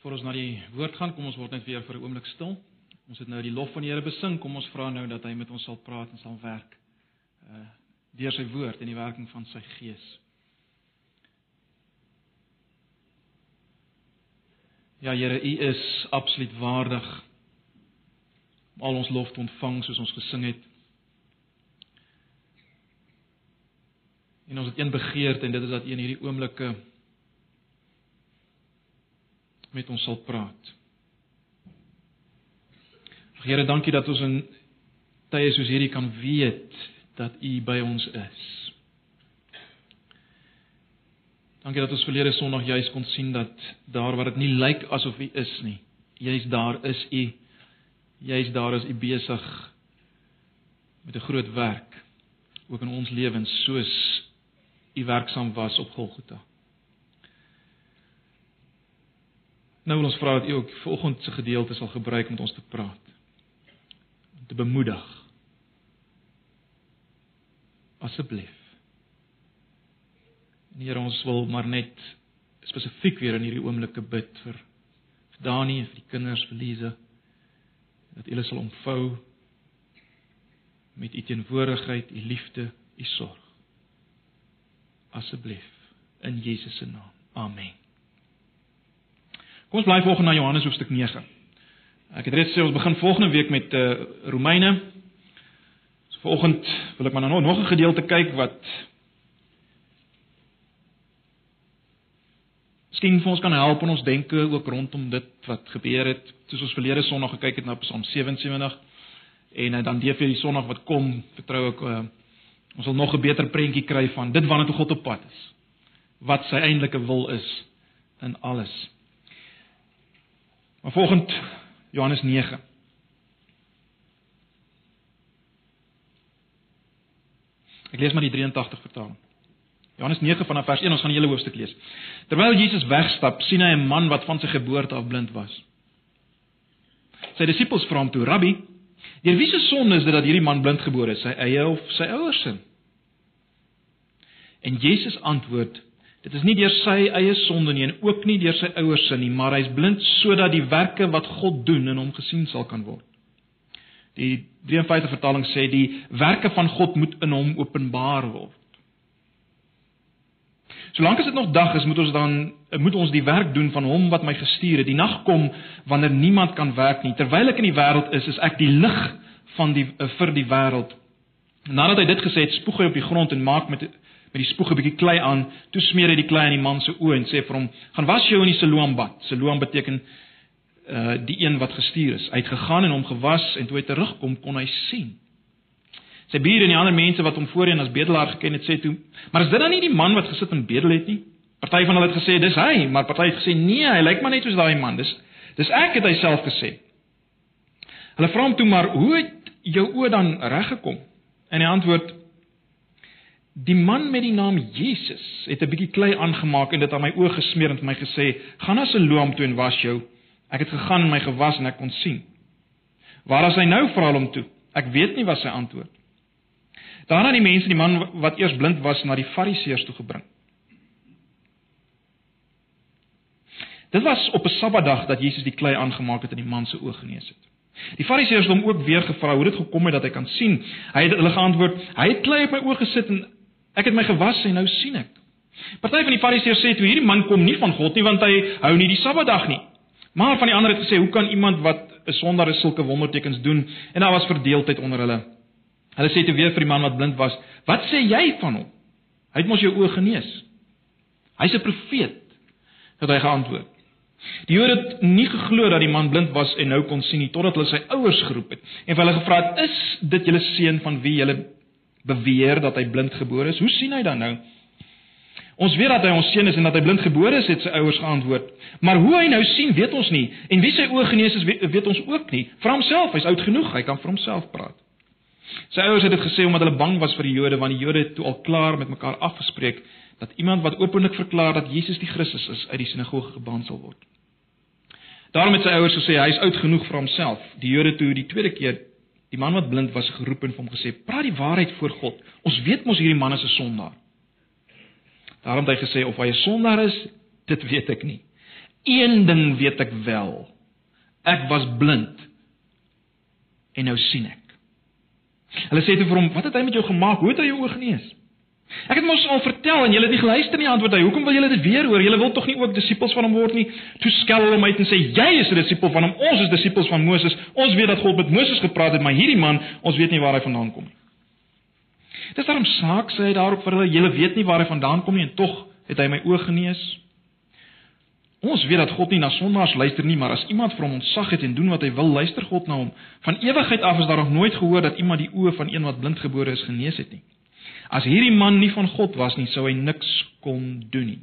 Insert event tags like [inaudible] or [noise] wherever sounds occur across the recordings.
Voor ons na die woord gaan, kom ons word net weer vir 'n oomblik stil. Ons het nou die lof van die Here besing. Kom ons vra nou dat hy met ons sal praat en sal werk. Uh deur sy woord en die werking van sy gees. Ja Here, U is absoluut waardig om al ons lof te ontvang soos ons gesing het. En ons het een begeerte en dit is dat U in hierdie oomblikke met ons sal praat. Here, dankie dat ons in tye soos hierdie kan weet dat U by ons is. Dankie dat ons verlede Sondag juis kon sien dat daar waar dit nie lyk asof U is nie, juis daar is U. Juis daar is U besig met 'n groot werk ook in ons lewens soos U werksaam was op Golgotha. Nou wil ons vra dat U ook volgende se gedeelte sal gebruik om met ons te praat. Om te bemoedig. Asseblief. Here, ons wil maar net spesifiek weer in hierdie oomblikke bid vir vir Dani en vir die kinders, vir Lize dat hulle sal omvou met U teenwoordigheid, U liefde, U sorg. Asseblief in Jesus se naam. Amen. Kom ons bly volgende na Johannes hoofstuk 9. Ek het reeds sê ons begin volgende week met uh Romeine. So volgende wil ek maar nou nog 'n gedeelte kyk wat Miskien vir ons kan help in ons denke ook rondom dit wat gebeur het. Soos ons verlede Sondag gekyk het na Psalm 77 en uh, dan DV die Sondag wat kom, vertrou ek uh ons sal nog 'n beter prentjie kry van dit waarna toe God op pad is. Wat sy eintlike wil is in alles. Maar volgens Johannes 9. Ek lees maar die 83 vertaling. Johannes 9 vanaf vers 1, ons gaan die hele hoofstuk lees. Terwyl Jesus wegstap, sien hy 'n man wat van sy geboorte af blind was. Sy disippels vra hom toe: "Rabbi, deur wie se sonde is dit dat hierdie man blind gebore is, sy eie of sy ouers se?" En Jesus antwoord: Dit is nie deur sy eie sonde nie en ook nie deur sy ouers se nie, maar hy's blind sodat die werke wat God doen in hom gesien sal kan word. Die 53 vertaling sê die werke van God moet in hom openbaar word. Solank as dit nog dag is, moet ons dan moet ons die werk doen van hom wat my gestuur het. Die nag kom wanneer niemand kan werk nie. Terwyl ek in die wêreld is, is ek die lig van die vir die wêreld. Nadat hy dit gesê het, spoeg hy op die grond en maak met met die spoeg 'n bietjie klei aan, toe smeer hy die klei aan die man se oë en sê vir hom: "Gaan was jou in die Siloam bad." Siloam beteken uh die een wat gestuur is. Hy het gegaan en hom gewas en toe hy terugkom kon hy sien. Sy bure en die ander mense wat hom voorheen as bedelaar geken het, sê toe: "Maar is dit dan nie die man wat gesit en bedel het nie?" Party van hulle het gesê: "Dis hy," maar party het gesê: "Nee, hy lyk maar net soos daai man." Dis dis ek het hy self gesê. Hulle vra hom toe maar: "Hoe het jou oë dan reg gekom?" En hy antwoord: Die man met die naam Jesus het 'n bietjie klei aangemaak en dit aan my oë gesmeer en vir my gesê: "Gaan na Siloam toe en was jou." Ek het gegaan en my gewas en ek kon sien. Waar is hy nou? vra hom toe. Ek weet nie wat sy antwoord. Daarna die mense die man wat eers blind was na die Fariseërs toe gebring. Dit was op 'n Sabbatdag dat Jesus die klei aangemaak het en die man se oë genees het. Die Fariseërs het hom ook weer gevra hoe dit gekom het dat hy kan sien. Hy het hulle geantwoord: "Hy het klei op my oë gesit en Ek het my gewas en nou sien ek. Party van die Fariseërs sê toe hierdie man kom nie van God nie want hy hou nie die Sabbatdag nie. Maar van die ander het gesê hoe kan iemand wat 'n sondaar is sulke wondertekens doen? En daar was verdeeldheid onder hulle. Hulle sê toe weer vir die man wat blind was: "Wat sê jy van hom? Hy het mos jou oë genees. Hy's 'n profeet." Het hy geantwoord. Die Jode het nie geglo dat die man blind was en nou kon sien nie totdat hulle sy ouers geroep het en hulle gevra het: "Is dit julle seun van wie julle beweer dat hy blind gebore is. Hoe sien hy dan nou? Ons weet dat hy ons seun is en dat hy blind gebore is, het sy ouers geantwoord. Maar hoe hy nou sien, weet ons nie. En wie sy oë genees is, weet, weet ons ook nie. Vra homself, hy's oud genoeg, hy kan vir homself praat. Sy ouers het dit gesê omdat hulle bang was vir die Jode, want die Jode het toe al klaar met mekaar afgespreek dat iemand wat openlik verklaar dat Jesus die Christus is, uit die sinagoge gebaan sal word. Daarom het sy ouers gesê hy's oud genoeg vir homself. Die Jode toe die tweede keer Die man wat blind was geroep en vir hom gesê: "Praat die waarheid voor God. Ons weet mos hierdie man is 'n sondaar." Daarom het hy gesê of hy 'n sondaar is, dit weet ek nie. Een ding weet ek wel. Ek was blind en nou sien ek. Hulle sê toe vir hom, "Wat het hy met jou gemaak? Hoe het hy jou oë genees?" Ek het mos al vertel en julle het nie geluister nie, antwoord hy. Hoekom wil julle dit weer hoor? Julle wil tog nie ook disippels van hom word nie? Toe skel hulle hom uit en sê, "Jy is 'n disipel van hom. Ons is disippels van Moses. Ons weet dat God met Moses gepraat het, maar hierdie man, ons weet nie waar hy vandaan kom nie." Dis daarom saak sê hy daarop vir hulle, "Julle weet nie waar hy vandaan kom nie en tog het hy my oë genees." Ons weet dat God nie na sondaars luister nie, maar as iemand vir hom ontsag het en doen wat hy wil, luister God na hom. Van ewigheid af is daar nog nooit gehoor dat iemand die oë van een wat blindgebore is genees het nie. As hierdie man nie van God was nie, sou hy niks kon doen nie.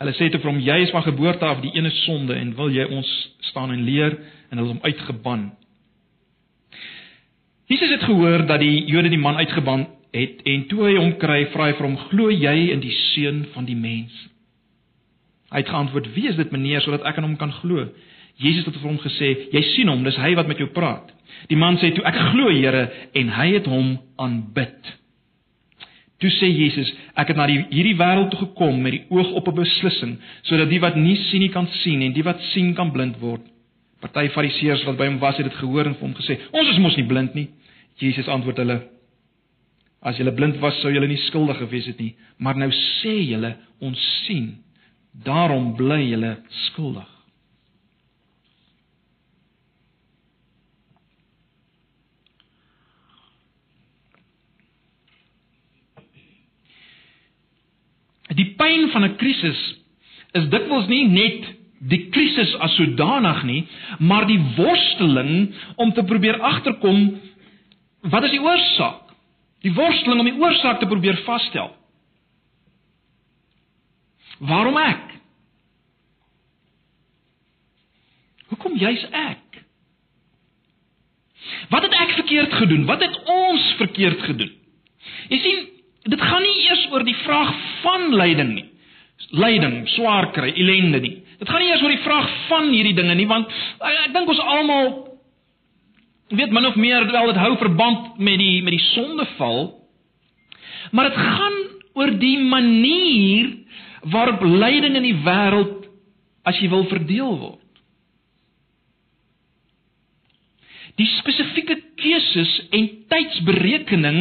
Hulle sê vir hom: "Jy is van geboorte af die ene sonde en wil jy ons staan en leer?" En hulle hom uitgeban. Jesus het gehoor dat die Jode die man uitgeban het en toe hy hom kry, vra hy vir hom: "Glo jy in die seun van die mens?" Hy het geantwoord: "Wie is dit, meneer, sodat ek aan hom kan glo?" Jesus het vir hom gesê: "Jy sien hom, dis hy wat met jou praat." Die man sê toe: "Ek glo, Here," en hy het hom aanbid. Toe sê Jesus: "Ek het na die, hierdie wêreld toe gekom met die oog op 'n beslissing, sodat die wat nie sien nie kan sien en die wat sien kan blind word." Party Fariseërs wat by hom was, het dit gehoor en vir hom gesê: "Ons is mos nie blind nie." Jesus antwoord hulle: "As julle blind was, sou julle nie skuldig gewees het nie, maar nou sê julle ons sien." Daarom bly julle skuldig. Die pyn van 'n krisis is dikwels nie net die krisis as sodanig nie, maar die worsteling om te probeer agterkom wat is die oorsaak? Die worsteling om die oorsaak te probeer vasstel. Waarom ek? Hoekom juis ek? Wat het ek verkeerd gedoen? Wat het ons verkeerd gedoen? Jy sien, dit gaan nie eers oor die vraag van lyding nie. Lyding, swaar kry, ellende nie. Dit gaan nie eers oor die vraag van hierdie dinge nie, want ek, ek dink ons almal weet min of meer wel dit hou verband met die met die sondeval. Maar dit gaan oor die manier waarop lyding in die wêreld as jy wil verdeel word. Die spesifieke keuses en tydsberekening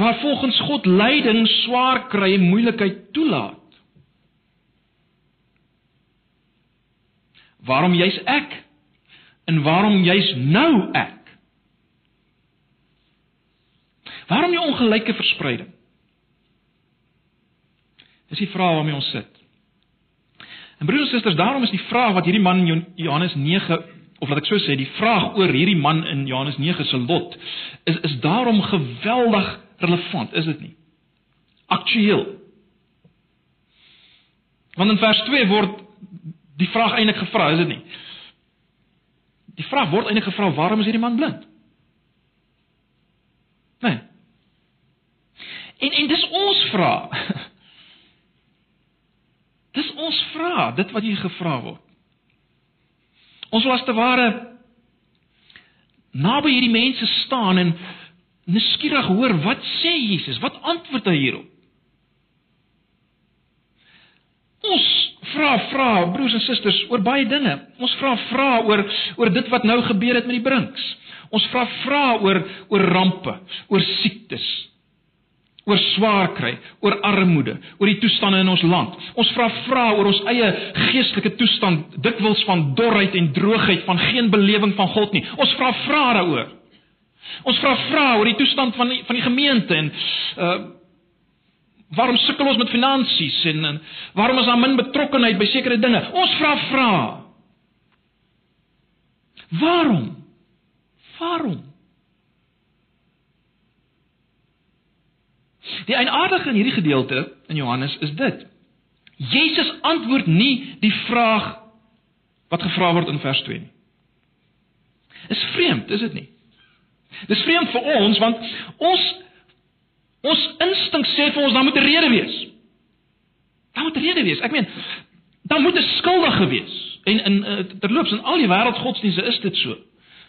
waar volgens God lyding swaar kry en moeilikheid toelaat. Waarom jy's ek? En waarom jy's nou ek? Waarom die ongelyke verspreiding? Dis die vraag waarmee ons sit. En broers en susters, daarom is die vraag wat hierdie man in Johannes 9 of laat ek so sê, die vraag oor hierdie man in Johannes 9 se lot is is daarom geweldig relevant, is dit nie? Aktueel. Want in vers 2 word die vraag eintlik gevra, is dit nie? Die vraag word eintlik gevra, waarom is hierdie man blind? Nee. En en dis ons vraag. [laughs] Dis ons vra, dit wat hier gevra word. Ons was te ware naby hierdie mense staan en nuuskierig hoor wat sê Jesus? Wat antwoord hy hierop? Ons vra vra broers en susters oor baie dinge. Ons vra vra oor oor dit wat nou gebeur het met die brinks. Ons vra vra oor oor rampe, oor siektes, oor swaar kry, oor armoede, oor die toestande in ons land. Ons vra vra oor ons eie geestelike toestand, dikwels van dorheid en droogheid, van geen belewing van God nie. Ons vra vra daaroor. Ons vra vra oor die toestand van die, van die gemeente en uh waarom sukkel ons met finansies en, en waarom is daar min betrokkeheid by sekere dinge? Ons vra vra. Waarom? Waarom? Die eienaardige in hierdie gedeelte in Johannes is dit. Jesus antwoord nie die vraag wat gevra word in vers 2 nie. Is vreemd, is dit nie? Dis vreemd vir ons want ons ons instink sê vir ons daar moet 'n rede wees. Daar moet 'n rede wees. Ek meen, daar moet 'n skuldige wees. En in uh, terloops in al die wêreldgodsdienste is dit so.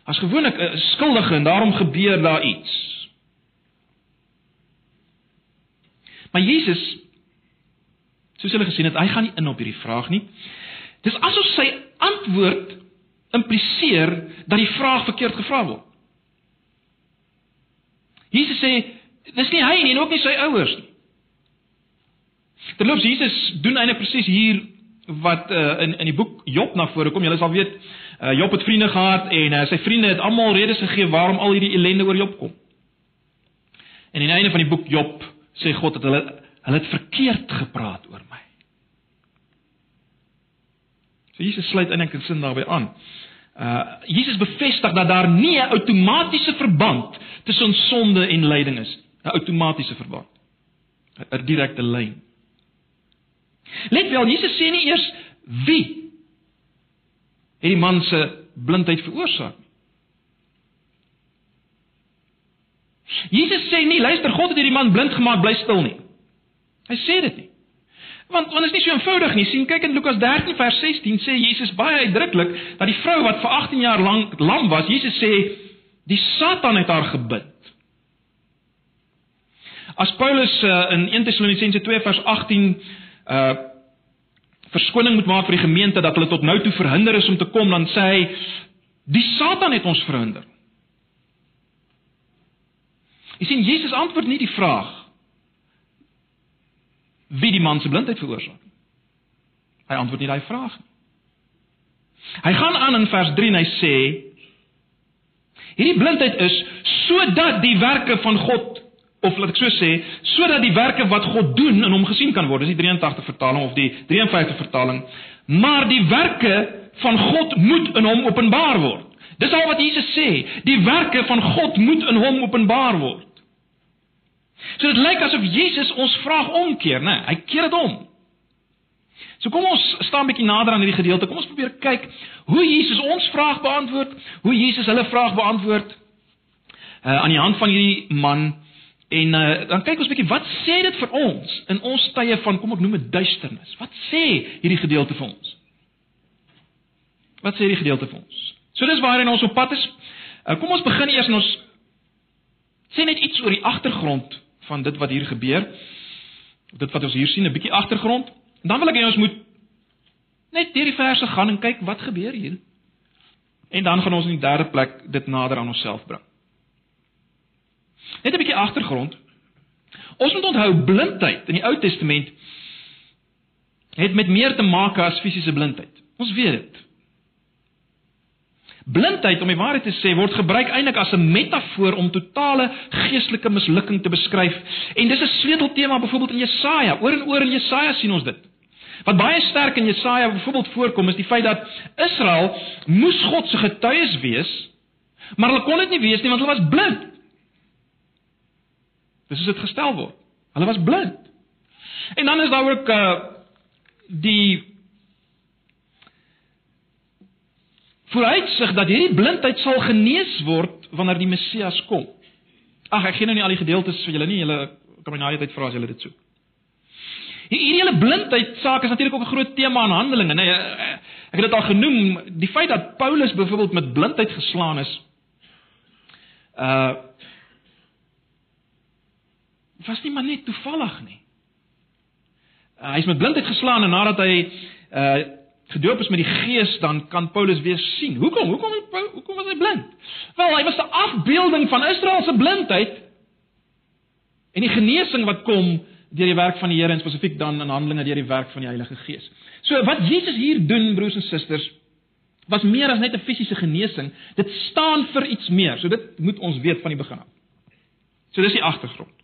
As gewoonlik 'n skuldige en daarom gebeur daar iets. Maar Jesus soos hulle gesien het, hy gaan nie in op hierdie vraag nie. Dis asof sy antwoord impliseer dat die vraag verkeerd gevra word. Jesus sê dis nie hy nie en ook nie sy ouers nie. Terloops Jesus doen eintlik presies hier wat uh, in in die boek Job na vore kom. Julle sal weet uh, Job het vriende gehad en uh, sy vriende het almal redes gegee waarom al hierdie ellende oor Job kom. En aan die einde van die boek Job sê God dat hulle hulle het verkeerd gepraat oor my. So Jesus sluit eintlik 'n sin daarbey aan. Uh Jesus bevestig dat daar nie 'n outomatiese verband tussen sonde en lyding is. 'n Outomatiese verband. 'n Direkte lyn. Let wel, Jesus sê nie eers wie het die man se blindheid veroorsaak nie. Jesus sê nie, luister, God het hierdie man blind gemaak, bly stil nie. Hy sê dit nie. Want want is nie so eenvoudig nie. sien kyk in Lukas 13 vers 16 sê Jesus baie uitdruklik dat die vrou wat vir 18 jaar lank lam was, Jesus sê die Satan het haar gebind. As Paulus uh, in 1 Tessalonisense 2 vers 18 uh verskoning moet maak vir die gemeente dat hulle tot nou toe verhinder is om te kom, dan sê hy die Satan het ons verhinder. Jy sien Jesus antwoord nie die vraag wie die man se blindheid veroorsaak nie. Hy antwoord nie daai vraag nie. Hy gaan aan in vers 3 en hy sê hierdie blindheid is sodat die werke van God of laat ek so sê, sodat die werke wat God doen in hom gesien kan word. Dis die 83 vertaling of die 53 vertaling. Maar die werke van God moet in hom openbaar word. Dis al wat Jesus sê, die werke van God moet in hom openbaar word. So dit lyk asof Jesus ons vraag omkeer, né? Hy keer dit om. So kom ons staan 'n bietjie nader aan hierdie gedeelte. Kom ons probeer kyk hoe Jesus ons vraag beantwoord, hoe Jesus hulle vraag beantwoord. Uh aan die hand van hierdie man En uh, dan kyk ons 'n bietjie wat sê dit vir ons in ons tye van kom ek noem dit duisternis. Wat sê hierdie gedeelte vir ons? Wat sê hierdie gedeelte vir ons? So dis waarin ons op pad is. Uh, kom ons begin eers en ons sê net iets oor die agtergrond van dit wat hier gebeur. Dit wat ons hier sien, 'n bietjie agtergrond. En dan wil ek hê ons moet net deur die verse gaan en kyk wat gebeur hier. En dan gaan ons in die derde plek dit nader aan onsself bring. Net 'n bietjie agtergrond. Ons moet onthou blindheid in die Ou Testament het met meer te maak as fisiese blindheid. Ons weet dit. Blindheid, om die waarheid te sê, word gebruik eintlik as 'n metafoor om totale geestelike mislukking te beskryf. En dis 'n sleuteltema byvoorbeeld in Jesaja. Oor en oor in Jesaja sien ons dit. Wat baie sterk in Jesaja byvoorbeeld voorkom is die feit dat Israel moes God se getuies wees, maar hulle kon dit nie wees nie want hulle was blind. Dis hoe dit gestel word. Hulle was blind. En dan is daar ook uh die vooruitsig dat hierdie blindheid sal genees word wanneer die Messias kom. Ag, ek gee nou nie al die gedeeltes vir julle nie, julle kan my na die tyd vra as julle dit soek. Hierdie hele blindheid saak is natuurlik ook 'n groot tema in Handelinge, nee. Ek het dit al genoem, die feit dat Paulus byvoorbeeld met blindheid geslaan is. Uh was nie maar net toevallig nie. Uh, hy is met blindheid geslaan en nadat hy uh gedoop is met die Gees, dan kan Paulus weer sien. Hoekom? Hoekom hoekom was hy blind? Wel, hy was 'n afbeelding van Israel se blindheid en die genesing wat kom deur die werk van die Here en spesifiek dan in Handelinge deur die werk van die Heilige Gees. So wat Jesus hier doen, broers en susters, was meer as net 'n fisiese genesing. Dit staan vir iets meer. So dit moet ons weet van die begin af. So dis die agtergrond.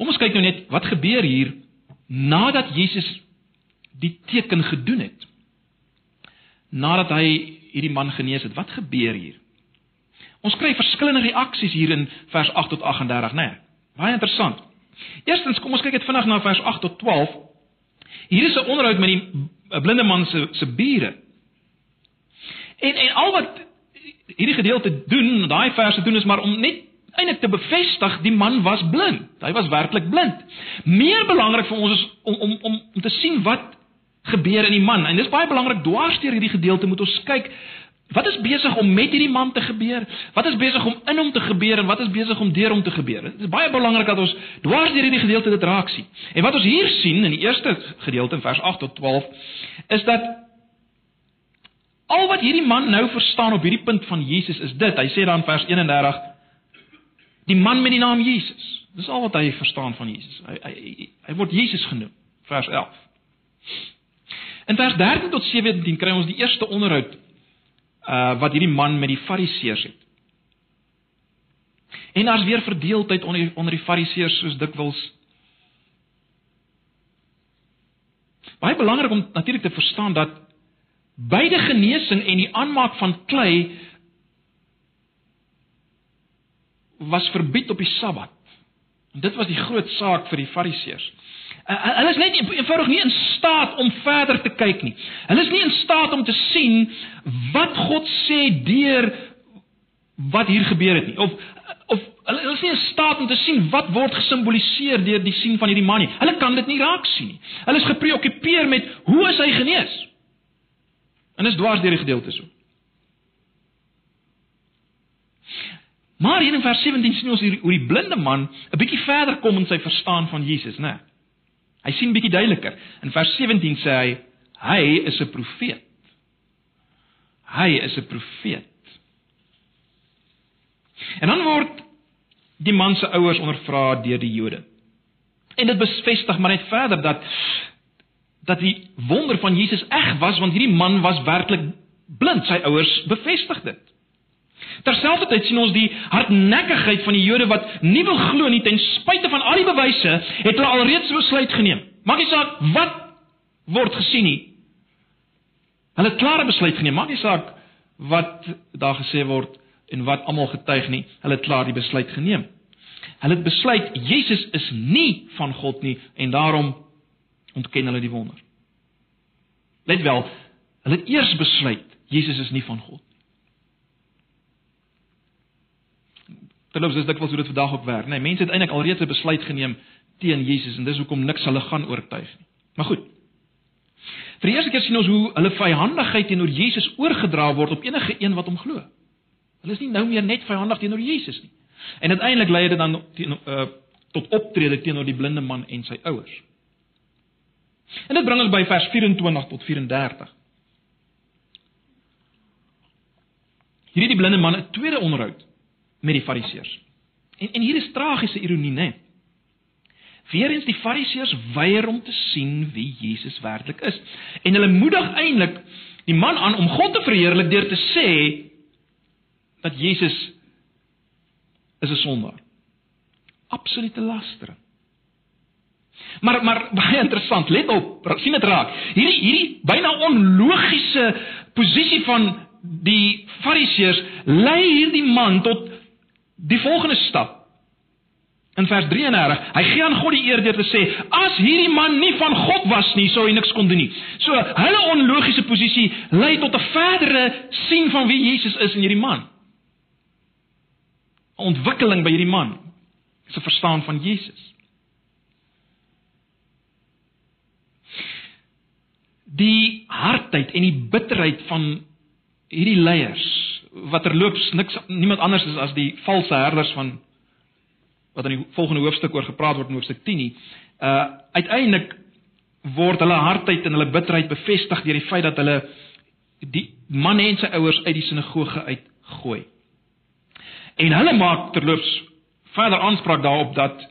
Kom ons kyk nou net wat gebeur hier nadat Jesus die teken gedoen het. Nadat hy hierdie man genees het, wat gebeur hier? Ons kry verskillende reaksies hier in vers 8 tot 38, né? Nee, baie interessant. Eerstens, kom ons kyk net vinnig na vers 8 tot 12. Hier is 'n onderhoud met die blinde man se se bure. En en al wat hierdie gedeelte doen, daai verse doen is maar om net eintlik te bevestig die man was blind. Hy was werklik blind. Meer belangrik vir ons is om om om om te sien wat gebeur in die man. En dis baie belangrik dwars deur hierdie gedeelte moet ons kyk Wat is besig om met hierdie man te gebeur? Wat is besig om in hom te gebeur en wat is besig om deur hom te gebeur? Dit is baie belangrik dat ons dwars deur hierdie gedeelte dit raak sien. En wat ons hier sien in die eerste gedeelte in vers 8 tot 12 is dat al wat hierdie man nou verstaan op hierdie punt van Jesus is dit. Hy sê dan vers 31 die man met die naam Jesus. Dis al wat hy verstaan van Jesus. Hy hy hy, word Jesus genoem. Vers 11. In vers 13 tot 17 kry ons die eerste onderhoud uh wat hierdie man met die fariseërs het. En daar's weer verdeeldheid onder onder die fariseërs soos dikwels. Baie belangrik om natuurlik te verstaan dat beide genesing en die aanmaak van klei was verbied op die Sabbat. En dit was die groot saak vir die fariseërs. Hulle is net eenvoudig nie in staat om verder te kyk nie. Hulle is nie in staat om te sien wat God sê deur wat hier gebeur het nie. Of of hulle is nie in staat om te sien wat word gesimboliseer deur die sien van hierdie man nie. Hulle kan dit nie raak sien nie. Hulle is gepreokkupeer met hoe is hy genees? En dis dwars deur die gedeelte so. Maar hier in vers 17 sien ons hoe die blinde man 'n bietjie verder kom in sy verstaan van Jesus, né? Nee. Hy sien bietjie duideliker. In vers 17 sê hy hy is 'n profeet. Hy is 'n profeet. En dan word die man se ouers ondervra deur die Jode. En dit bevestig maar net verder dat dat die wonder van Jesus eg was want hierdie man was werklik blind. Sy ouers bevestig dit. Terselfdertyd sien ons die hardnekkigheid van die Jode wat nie wil glo nie ten spyte van al die bewyse, het hulle alreeds besluit geneem. Maak nie saak wat word gesien nie. Hulle het klare besluit geneem. Maak nie saak wat daar gesê word en wat almal getuig nie. Hulle het klaar die besluit geneem. Hulle het besluit Jesus is nie van God nie en daarom ontken hulle die wonder. Let wel, hulle het eers besluit Jesus is nie van God Terloops, dis dikwels hoe dit vandag ook werk, né? Nee, mense het eintlik alreeds 'n besluit geneem teen Jesus en dis hoekom niks hulle gaan oortuig nie. Maar goed. Vir die eerste keer sien ons hoe hulle vyhandigheid teenoor Jesus oorgedra word op enige een wat hom glo. Hulle is nie nou meer net vyhandig teenoor Jesus nie. En uiteindelik lei dit dan teen, uh, tot optrede teenoor die blinde man en sy ouers. En dit bring ons by vers 24 tot 34. Hierdie die blinde man 'n tweede onderhoud met die fariseërs. En en hier is tragiese ironie, né? Weerens die fariseërs weier om te sien wie Jesus werklik is. En hulle moedig eintlik die man aan om God te verheerlik deur te sê dat Jesus is 'n sondaar. Absolute lastering. Maar maar baie interessant, let op, sien dit raak. Hierdie hierdie byna onlogiese posisie van die fariseërs lei hierdie man tot die volgende stap. In vers 33, hy gee aan God die eer deur te sê: "As hierdie man nie van God was nie, sou hy niks kon doen nie." So, hulle onlogiese posisie lei tot 'n verdere sien van wie Jesus is in hierdie man. Ontwikkeling by hierdie man se verstaan van Jesus. Die hardheid en die bitterheid van hierdie leiers wat terloops niks niemand anders is as die valse herders van wat in die volgende hoofstuk oor gepraat word in hoofstuk 10 nie. Uh uiteindelik word hulle hardheid en hulle bitterheid bevestig deur die feit dat hulle die man en sy ouers uit die sinagoge uitgooi. En hulle maak terloops verder aanspraak daarop dat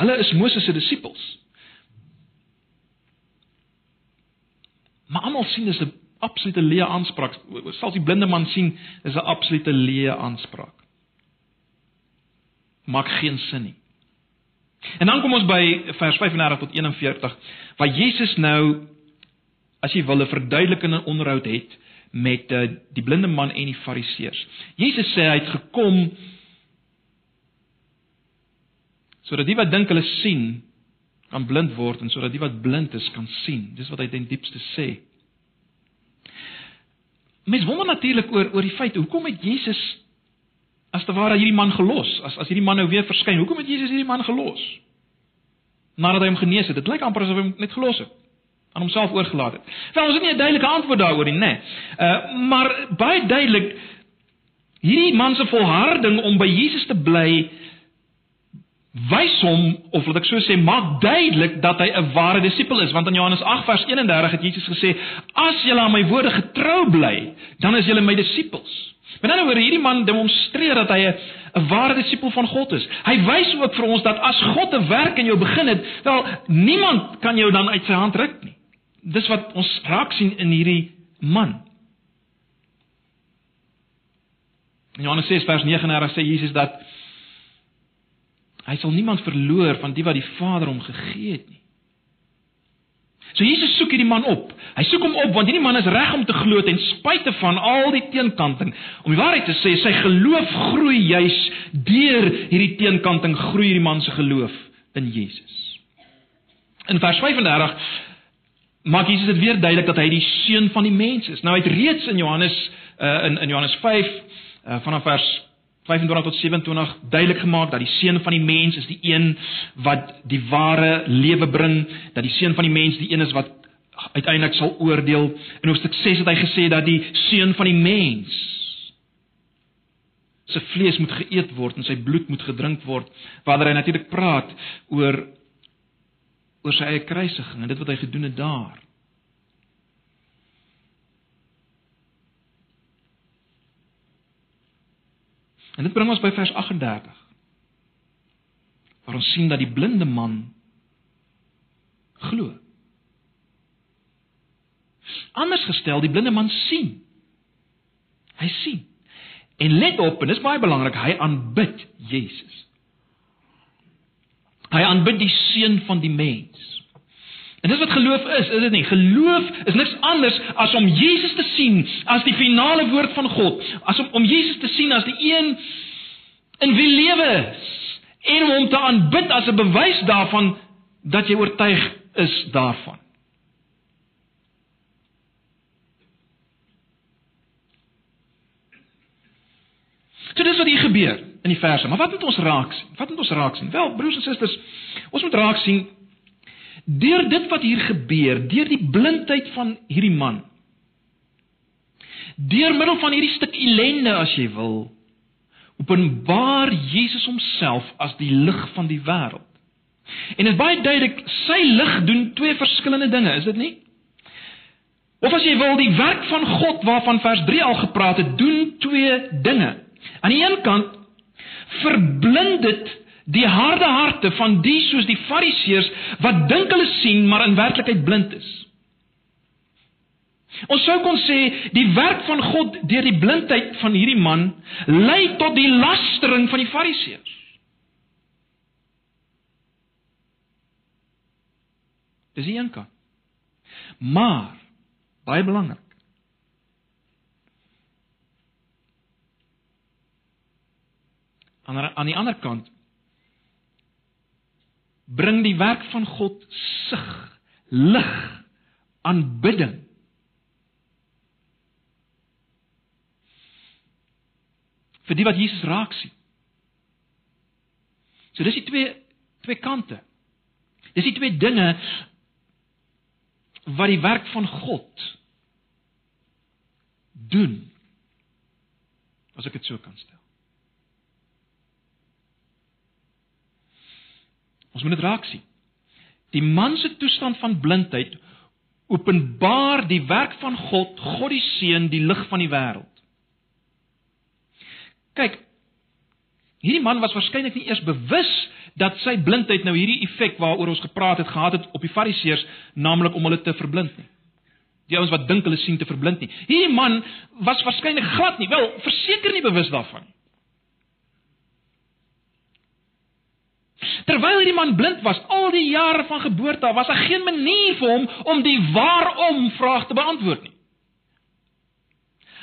hulle is Moses se disippels. Maar almal sien dis 'n absolute leë aanspraak. Sal die blinde man sien, is 'n absolute leë aanspraak. Maak geen sin nie. En dan kom ons by vers 35 tot 41 waar Jesus nou as jy wil 'n verduidelikende onderhoud het met uh, die blinde man en die fariseërs. Jesus sê hy het gekom sodat die wat dink hulle sien kan blind word en sodat die wat blind is kan sien. Dis wat hy ten diepste sê. Mens wonder natuurlik oor oor die feit hoekom het Jesus as te ware hierdie man gelos? As as hierdie man nou weer verskyn, hoekom het Jesus hierdie man gelos? Nadat hy hom genees het. Dit lyk amper asof hy hom net gelos het. aan homself oorgelaat het. Wel, ons het nie 'n duidelike antwoord daaroor nie, nê. Nee. Uh maar baie duidelik hierdie man se volharding om by Jesus te bly wys hom of laat ek so sê maak duidelik dat hy 'n ware disipel is want in Johannes 8 vers 31 het Jesus gesê as julle aan my woorde getrou bly dan is julle my disippels. Met ander woorde hierdie man demonstreer dat hy 'n ware disipel van God is. Hy wys ook vir ons dat as God 'n werk in jou begin het, wel niemand kan jou dan uit sy hand ruk nie. Dis wat ons raak sien in hierdie man. In Johannes 6 vers 39 sê Jesus dat hy sal niemand verloor van die wat die Vader hom gegee het nie. So Jesus soek hierdie man op. Hy soek hom op want hierdie man is reg om te glo ten spyte van al die teenkanting. Om die waarheid te sê, sy geloof groei juis deur hierdie teenkanting groei hierdie man se geloof in Jesus. In vers 35 maak Jesus dit weer duidelik dat hy die seun van die mens is. Nou hy het reeds in Johannes uh, in in Johannes 5 uh, vanaf vers 25 tot 27 duidelik gemaak dat die seun van die mens is die een wat die ware lewe bring, dat die seun van die mens die een is wat uiteindelik sal oordeel. In hoofstuk 6 het hy gesê dat die seun van die mens se vlees moet geëet word en sy bloed moet gedrink word, waar hy natuurlik praat oor oor sy eie kruisiging en dit wat hy gedoen het daar. En dit bring ons by vers 38. Waar ons sien dat die blinde man glo. Anders gestel, die blinde man sien. Hy sien. En let op, en dis baie belangrik, hy aanbid Jesus. Hy aanbid die seun van die mens. En dis wat geloof is, is dit nie? Geloof is niks anders as om Jesus te sien as die finale woord van God, as om om Jesus te sien as die een in wie lewe en om hom te aanbid as 'n bewys daarvan dat jy oortuig is daarvan. So dis wat hier gebeur in die verse. Maar wat moet ons raak sien? Wat moet ons raak sien? Wel, broers en susters, ons moet raak sien deur dit wat hier gebeur, deur die blindheid van hierdie man. Deur middel van hierdie stuk ellende as jy wil, openbaar Jesus homself as die lig van die wêreld. En dit is baie duidelik, sy lig doen twee verskillende dinge, is dit nie? Of as jy wil, die werk van God waarvan vers 3 al gepraat het, doen twee dinge. Aan die een kant verblind dit die harde harte van die soos die fariseërs wat dink hulle sien maar in werklikheid blind is. Ons sou kon sê die werk van God deur die blindheid van hierdie man lei tot die lastering van die fariseërs. Dis een kant. Maar baie belangrik aan aan die ander kant bring die werk van God sig, lig, aanbidding. vir die wat Jesus raak sien. So dis die twee twee kante. Dis die twee dinge wat die werk van God doen. As ek dit so kan stel. Ons moet dit raak sien. Die man se toestand van blindheid openbaar die werk van God, God die Seun, die lig van die wêreld. Kyk, hierdie man was waarskynlik nie eers bewus dat sy blindheid nou hierdie effek waaroor ons gepraat het gehad het op die Fariseërs, naamlik om hulle te verblind nie. Die ouens wat dink hulle sien te verblind nie. Hierdie man was waarskynlik glad nie, wel, verseker nie bewus daarvan nie. Terwyl hierdie man blind was al die jare van geboorte was daar geen manier vir hom om die waarom vraag te beantwoord nie.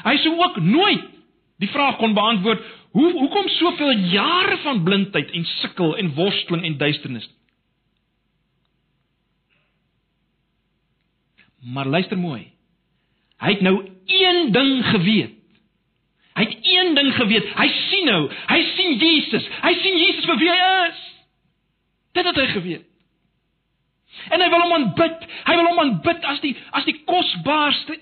Hy sou ook nooit die vraag kon beantwoord hoe hoekom soveel jare van blindheid en sukkel en worsteling en duisternis. Maar luister mooi. Hy het nou een ding geweet. Hy het een ding geweet. Hy sien nou, hy sien Jesus. Hy sien Jesus vir wie hy is. Dit het hy geweet. En hy wil hom aanbid. Hy wil hom aanbid as die as die kosbaarste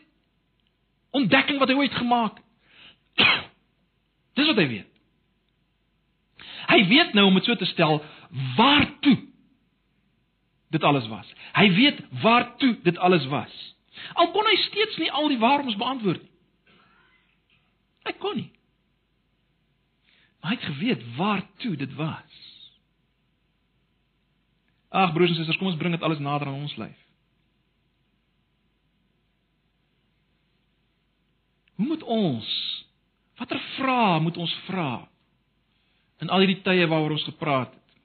ontdekking wat hy ooit gemaak het. [coughs] Dis wat hy weet. Hy weet nou om dit so te stel waartoe dit alles was. Hy weet waartoe dit alles was. Al kon hy steeds nie al die waaroms beantwoord nie. Hy kon nie. Maar hy het geweet waartoe dit was. Ag broers en susters, kom ons bring dit alles nader aan ons lyf. Hoe moet ons watter vrae moet ons vra in al hierdie tye waaroor ons gepraat het?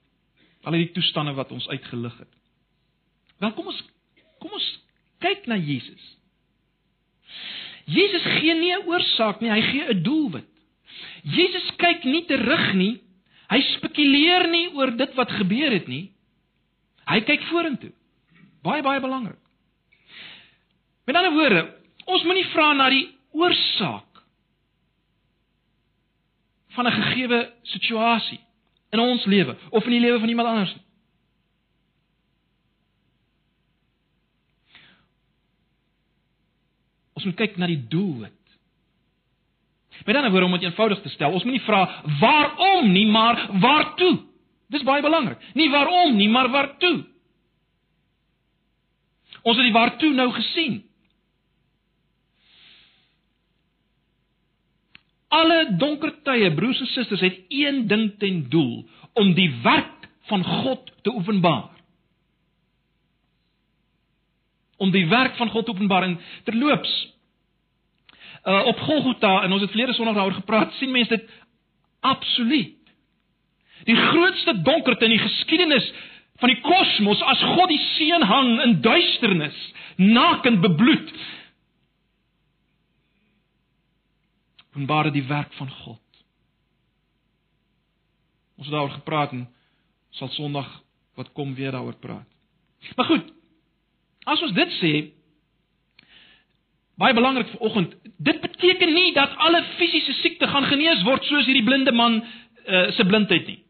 Al hierdie toestande wat ons uitgelig het. Wel kom ons kom ons kyk na Jesus. Jesus gee nie 'n oorsaak nie, hy gee 'n doelwit. Jesus kyk nie terug nie. Hy spekuleer nie oor dit wat gebeur het nie. Hy kyk vorentoe. Baie baie belangrik. Met ander woorde, ons moenie vra na die oorsaak van 'n gegeewe situasie in ons lewe of in die lewe van iemand anders nie. Ons moet kyk na die doelwit. Met ander woorde om dit eenvoudig te stel, ons moenie vra waarom nie, maar waartoe. Dis baie belangrik. Nie waarom nie, maar waartoe. Ons het die waartoe nou gesien. Alle donker tye, broers en susters, het een ding ten doel om die werk van God te openbaar. Om die werk van God te openbaar en terloops uh op Golgotha en ons het verlede Sondag daaroor gepraat, sien mense dit absoluut. Die grootste donkerte in die geskiedenis van die kosmos as God die seun hang in duisternis, nakend bebloed, openbare die werk van God. Ons het daaroor gepraat en sal Sondag wat kom weer daaroor praat. Maar goed. As ons dit sê, baie belangrik vir oggend, dit beteken nie dat alle fisiese siekte gaan genees word soos hierdie blinde man uh, se blindheid nie.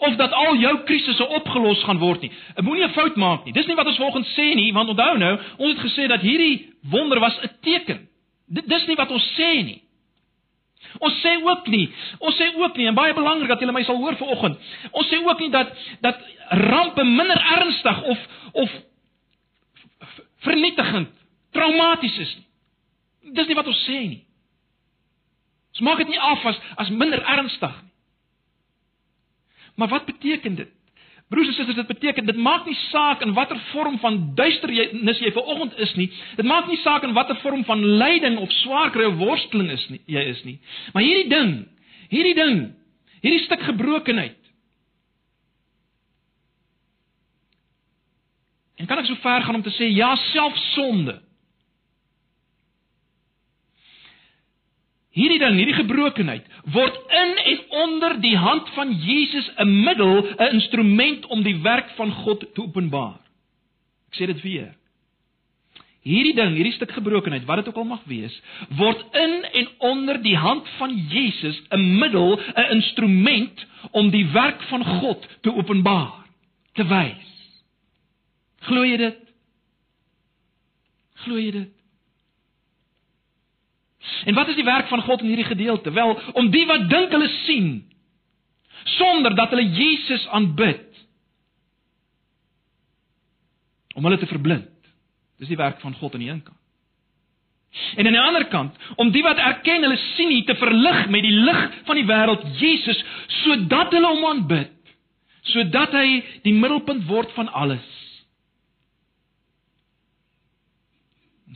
Of dat al jou krisisse opgelos gaan word nie. Moenie 'n fout maak nie. Dis nie wat ons vanoggend sê nie, want onthou nou, ons het gesê dat hierdie wonder was 'n teken. Dis nie wat ons sê nie. Ons sê ook nie, ons sê ook nie en baie belangrik dat julle my sal hoor vanoggend. Ons sê ook nie dat dat rampe minder ernstig of of vernietigend, traumaties is nie. Dis nie wat ons sê nie. Ons maak dit nie af as as minder ernstig nie. Maar wat beteken dit? Broers en susters, dit beteken dit maak nie saak in watter vorm van duisternis jy vanoggend is nie. Dit maak nie saak in watter vorm van lyding of swaar kry of worsteling is nie, jy is nie. Maar hierdie ding, hierdie ding, hierdie stuk gebrokenheid. En kan ek so ver gaan om te sê ja, self Hierdie ding, hierdie gebrokenheid word in en onder die hand van Jesus 'n middel, 'n instrument om die werk van God te openbaar. Ek sê dit weer. Hierdie ding, hierdie stuk gebrokenheid, wat dit ook al mag wees, word in en onder die hand van Jesus 'n middel, 'n instrument om die werk van God te openbaar, te wys. Glo jy dit? Glo jy dit? En wat is die werk van God in hierdie gedeelte? Wel, om die wat dink hulle sien sonder dat hulle Jesus aanbid om hulle te verblind. Dis die werk van God aan die een kant. En aan die ander kant, om die wat erken hulle sien nie te verlig met die lig van die wêreld Jesus sodat hulle hom aanbid, sodat hy die middelpunt word van alles.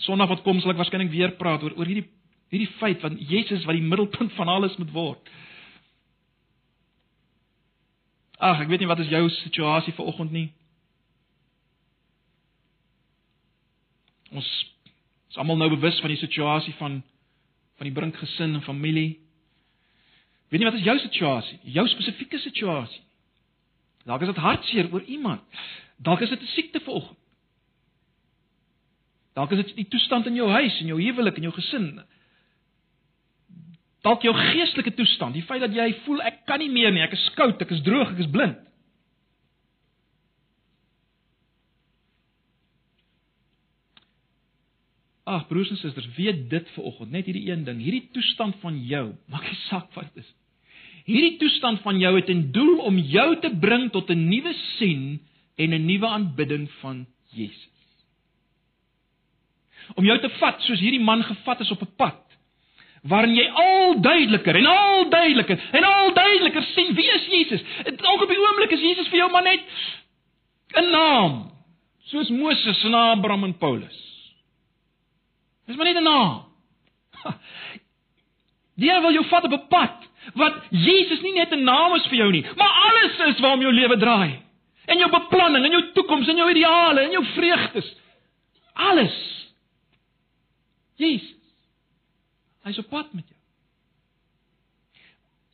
Sondag wat kom sal ek waarskynlik weer praat oor oor hierdie hierdie feit van Jesus wat die middelpunt van alles moet word. Ag, ek weet nie wat is jou situasie vir oggend nie. Ons is almal nou bewus van die situasie van van die brink gesin en familie. Weet nie wat is jou situasie? Jou spesifieke situasie. Dalk is dit hartseer oor iemand. Dalk is dit 'n siekte vir oggend. Dalk is dit die toestand in jou huis en jou huwelik en jou gesin Dalk jou geestelike toestand, die feit dat jy voel ek kan nie meer nie, ek is skout, ek is droog, ek is blind. Ag broers en susters, weet dit vanoggend, net hierdie een ding, hierdie toestand van jou, maak nie saak wat dit is. Hierdie toestand van jou het 'n doel om jou te bring tot 'n nuwe sien en 'n nuwe aanbidding van Jesus. Om jou te vat soos hierdie man gevat is op 'n pad waarin jy al duideliker en al duideliker en al duideliker sien wie is Jesus. Ook op die oomblik is Jesus vir jou maar net 'n naam, soos Moses en Abraham en Paulus. Dis maar net 'n naam. Die Here wil jou vat op 'n pad wat Jesus nie net 'n naam is vir jou nie, maar alles is waarom jou lewe draai. En jou beplanning, en jou toekoms, en jou ideale, en jou vreugdes. Alles. Jesus. Hy's op pad met jou.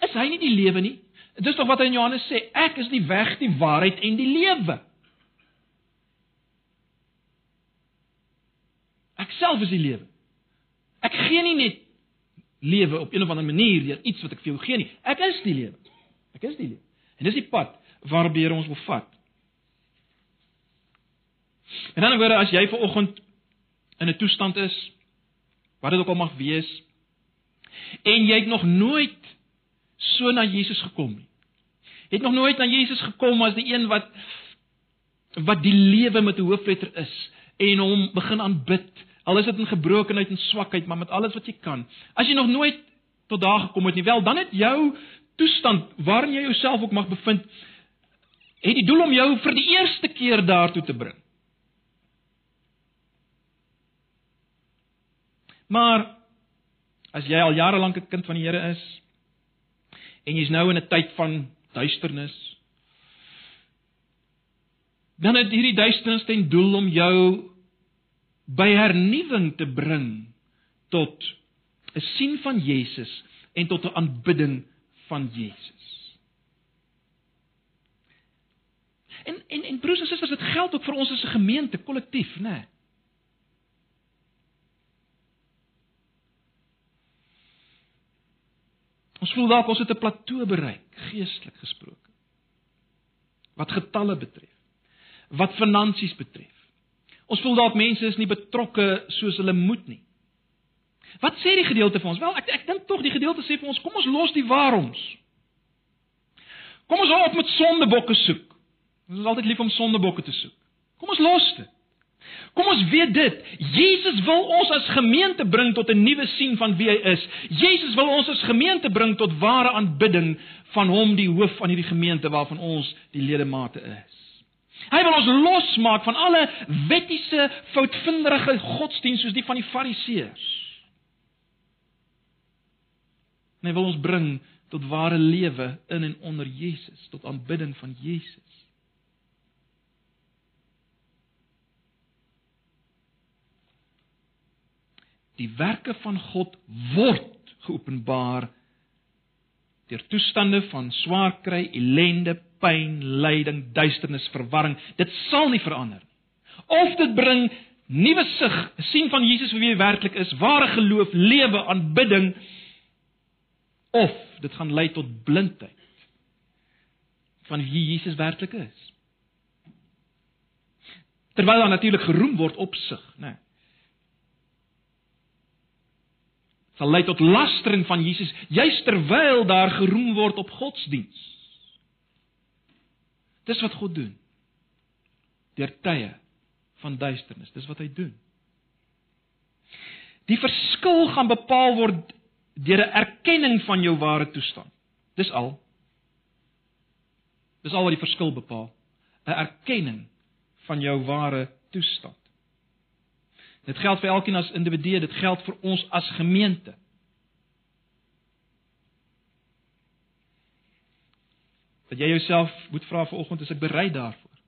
Is hy nie die lewe nie? Dis tog wat hy in Johannes sê, ek is die weg, die waarheid en die lewe. Ek self is die lewe. Ek gee nie net lewe op een of ander manier deur iets wat ek vir jou gee nie. Ek is die lewe. Ek is die lewe. En dis die pad waarop die Here ons wil vat. En dan word as jy ver oggend in 'n toestand is wat dit ook al mag wees en jy het nog nooit so na Jesus gekom nie. Jy het nog nooit na Jesus gekom as die een wat wat die lewe met 'n hoofletter is en hom begin aanbid Al is dit in gebrokenheid en swakheid, maar met alles wat jy kan. As jy nog nooit tot daar gekom het nie, wel, dan het jou toestand waarin jy jouself ook mag bevind, het die doel om jou vir die eerste keer daartoe te bring. Maar as jy al jare lank 'n kind van die Here is en jy's nou in 'n tyd van duisternis, dan het hierdie duisternis ten doel om jou by hernuwing te bring tot 'n sien van Jesus en tot 'n aanbidding van Jesus. En en en broers en susters, dit geld ook vir ons as 'n gemeente kollektief, né? Nee. Ons voel dalk ons het 'n plateau bereik, geestelik gesproke. Wat getalle betref, wat finansies betref. Ons voel dalk mense is nie betrokke soos hulle moet nie. Wat sê die gedeelte vir ons? Wel, ek ek dink tog die gedeelte sê vir ons, kom ons los die waaroms. Kom ons hou op met sondebokke soek. Ons is altyd lief om sondebokke te soek. Kom ons los dit. Kom ons weet dit. Jesus wil ons as gemeente bring tot 'n nuwe sien van wie hy is. Jesus wil ons as gemeente bring tot ware aanbidding van hom die hoof van hierdie gemeente waarvan ons die ledemate is. Hy wil ons losmaak van alle wettiese, foutvinderige godsdienst soos die van die Fariseërs. Hy wil ons bring tot ware lewe in en onder Jesus, tot aanbidding van Jesus. Die werke van God word geopenbaar deur toestande van swaar kry, ellende, pyn, lyding, duisternis, verwarring. Dit sal nie verander nie. Of dit bring nuwe sig, sien van Jesus vir wie hy werklik is, ware geloof, lewe, aanbidding of dit gaan lei tot blindheid van wie Jesus werklik is. Terwyl daar natuurlik geroem word op sig, né? Nee. Sal lei tot lastering van Jesus juis terwyl daar geroem word op godsdiens. Dis wat God doen. Deur tye van duisternis, dis wat hy doen. Die verskil gaan bepaal word deur 'n erkenning van jou ware toestand. Dis al. Dis al wat die verskil bepaal. 'n Erkenning van jou ware toestand. Dit geld vir elkeen as individu, dit geld vir ons as gemeente. Dat jy jouself moet vra vanoggend is ek bereid daarvoor?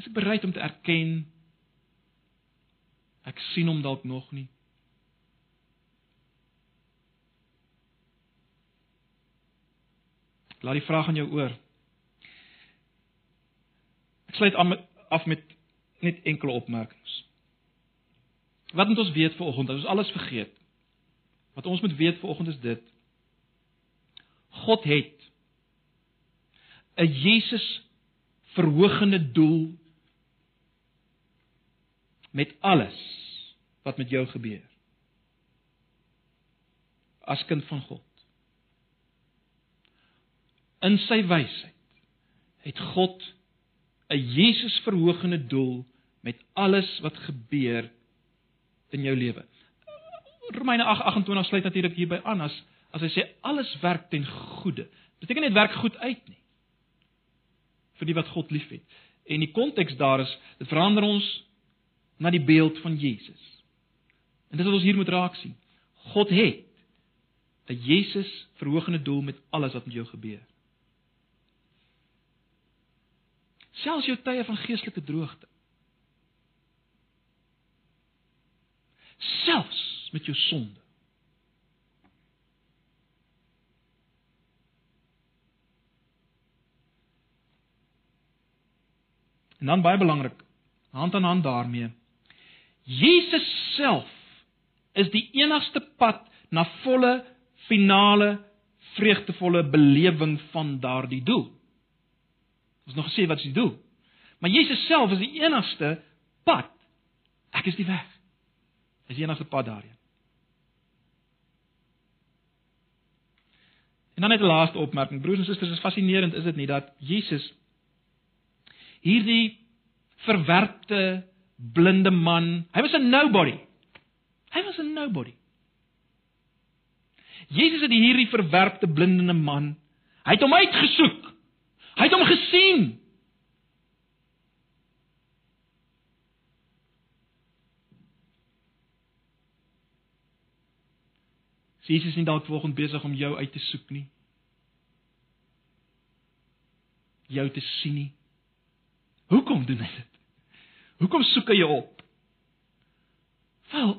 Is ek bereid om te erken ek sien hom dalk nog nie? Laat die vraag aan jou oor. Ek sluit af met net enkele opmerkings. Wat moet ons weet vanoggend as ons alles vergeet? Wat ons moet weet vanoggend is dit: God het 'n Jesus verhogende doel met alles wat met jou gebeur. As kind van God. In sy wysheid het God 'n Jesus verhogende doel met alles wat gebeur in jou lewe. Romeine 8:28 sluit natuurlik hierby aan as as hy sê alles werk ten goeie. Beteken nie dit werk goed uit nie. vir die wat God liefhet. En die konteks daar is dit verander ons na die beeld van Jesus. En dit is wat ons hier moet raak sien. God het 'n Jesus verhogende doel met alles wat met jou gebeur. Selfs jou tye van geestelike droogte. Selfs met jou sonde. En dan baie belangrik, hand aan hand daarmee. Jesus self is die enigste pad na volle finale vreugdevolle belewing van daardie doel. Ons nog gesê wat is die doel? Maar Jesus self is die enigste pad. Ek is die weg. Is die enigste pad daarheen. En dan net 'n laaste opmerking. Broers en susters, is fascinerend is dit nie dat Jesus hierdie verwerpte blinde man, hy was 'n nobody. Hy was 'n nobody. Jesus het hierdie verwerpte blinde man, hy het hom uitgesoek. Hy het hom gesien. Jesus is nie dalk volgens besig om jou uit te soek nie. Jou te sien nie. Hoekom doen hy dit? Hoekom soek hy jou op? Wel,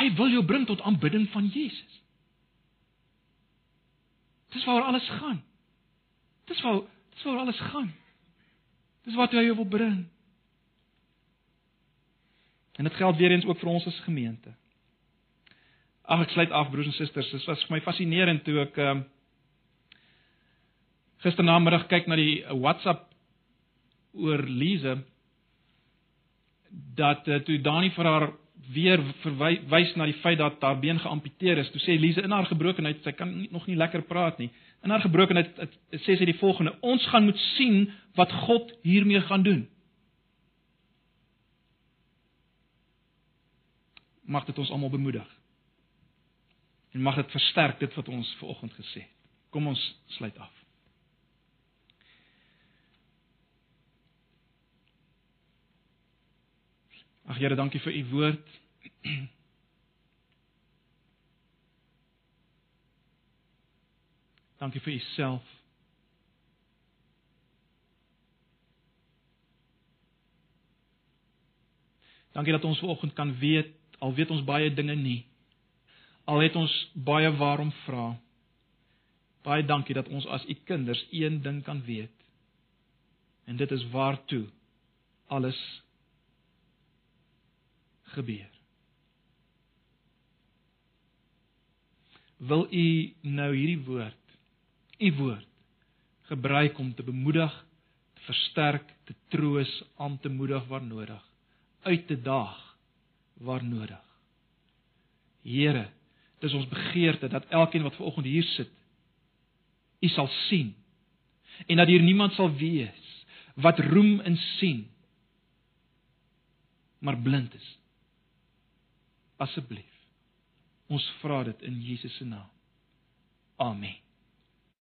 hy wil jou bring tot aanbidding van Jesus. Dis waar alles gaan. Dis waar Dis waar alles gaan. Dis wat hy wil bring. En dit geld weer eens ook vir ons as gemeente. Ag ek sluit af broers en susters, dit was vir my fascinerend toe ek ehm um, gisternamiddag kyk na die WhatsApp oor Lize dat uh, toe Dani vir haar weer verwys na die feit dat haar been geamputeer is. Toe sê Lize in haar gebrokenheid, sy kan nie, nog nie lekker praat nie. In haar gebrokenheid sê sy die volgende: Ons gaan moet sien wat God hiermee gaan doen. Mag dit ons almal bemoedig. En mag dit versterk dit wat ons vanoggend gesê het. Kom ons sluit af. Ag Here, dankie vir u woord. [clears throat] Dankie vir u self. Dankie dat ons vanoggend kan weet, al weet ons baie dinge nie. Al het ons baie waarom vra. Baie dankie dat ons as u kinders een ding kan weet. En dit is waartoe alles gebeur. Wil u nou hierdie woord, u woord gebruik om te bemoedig, te versterk, te troos, aan te moedig waar nodig, uit te daag waar nodig. Here, dis ons begeerte dat elkeen wat ver oggend hier sit, u sal sien en dat hier niemand sal wees wat roem en sien maar blind is asseblief. Ons vra dit in Jesus se naam. Amen.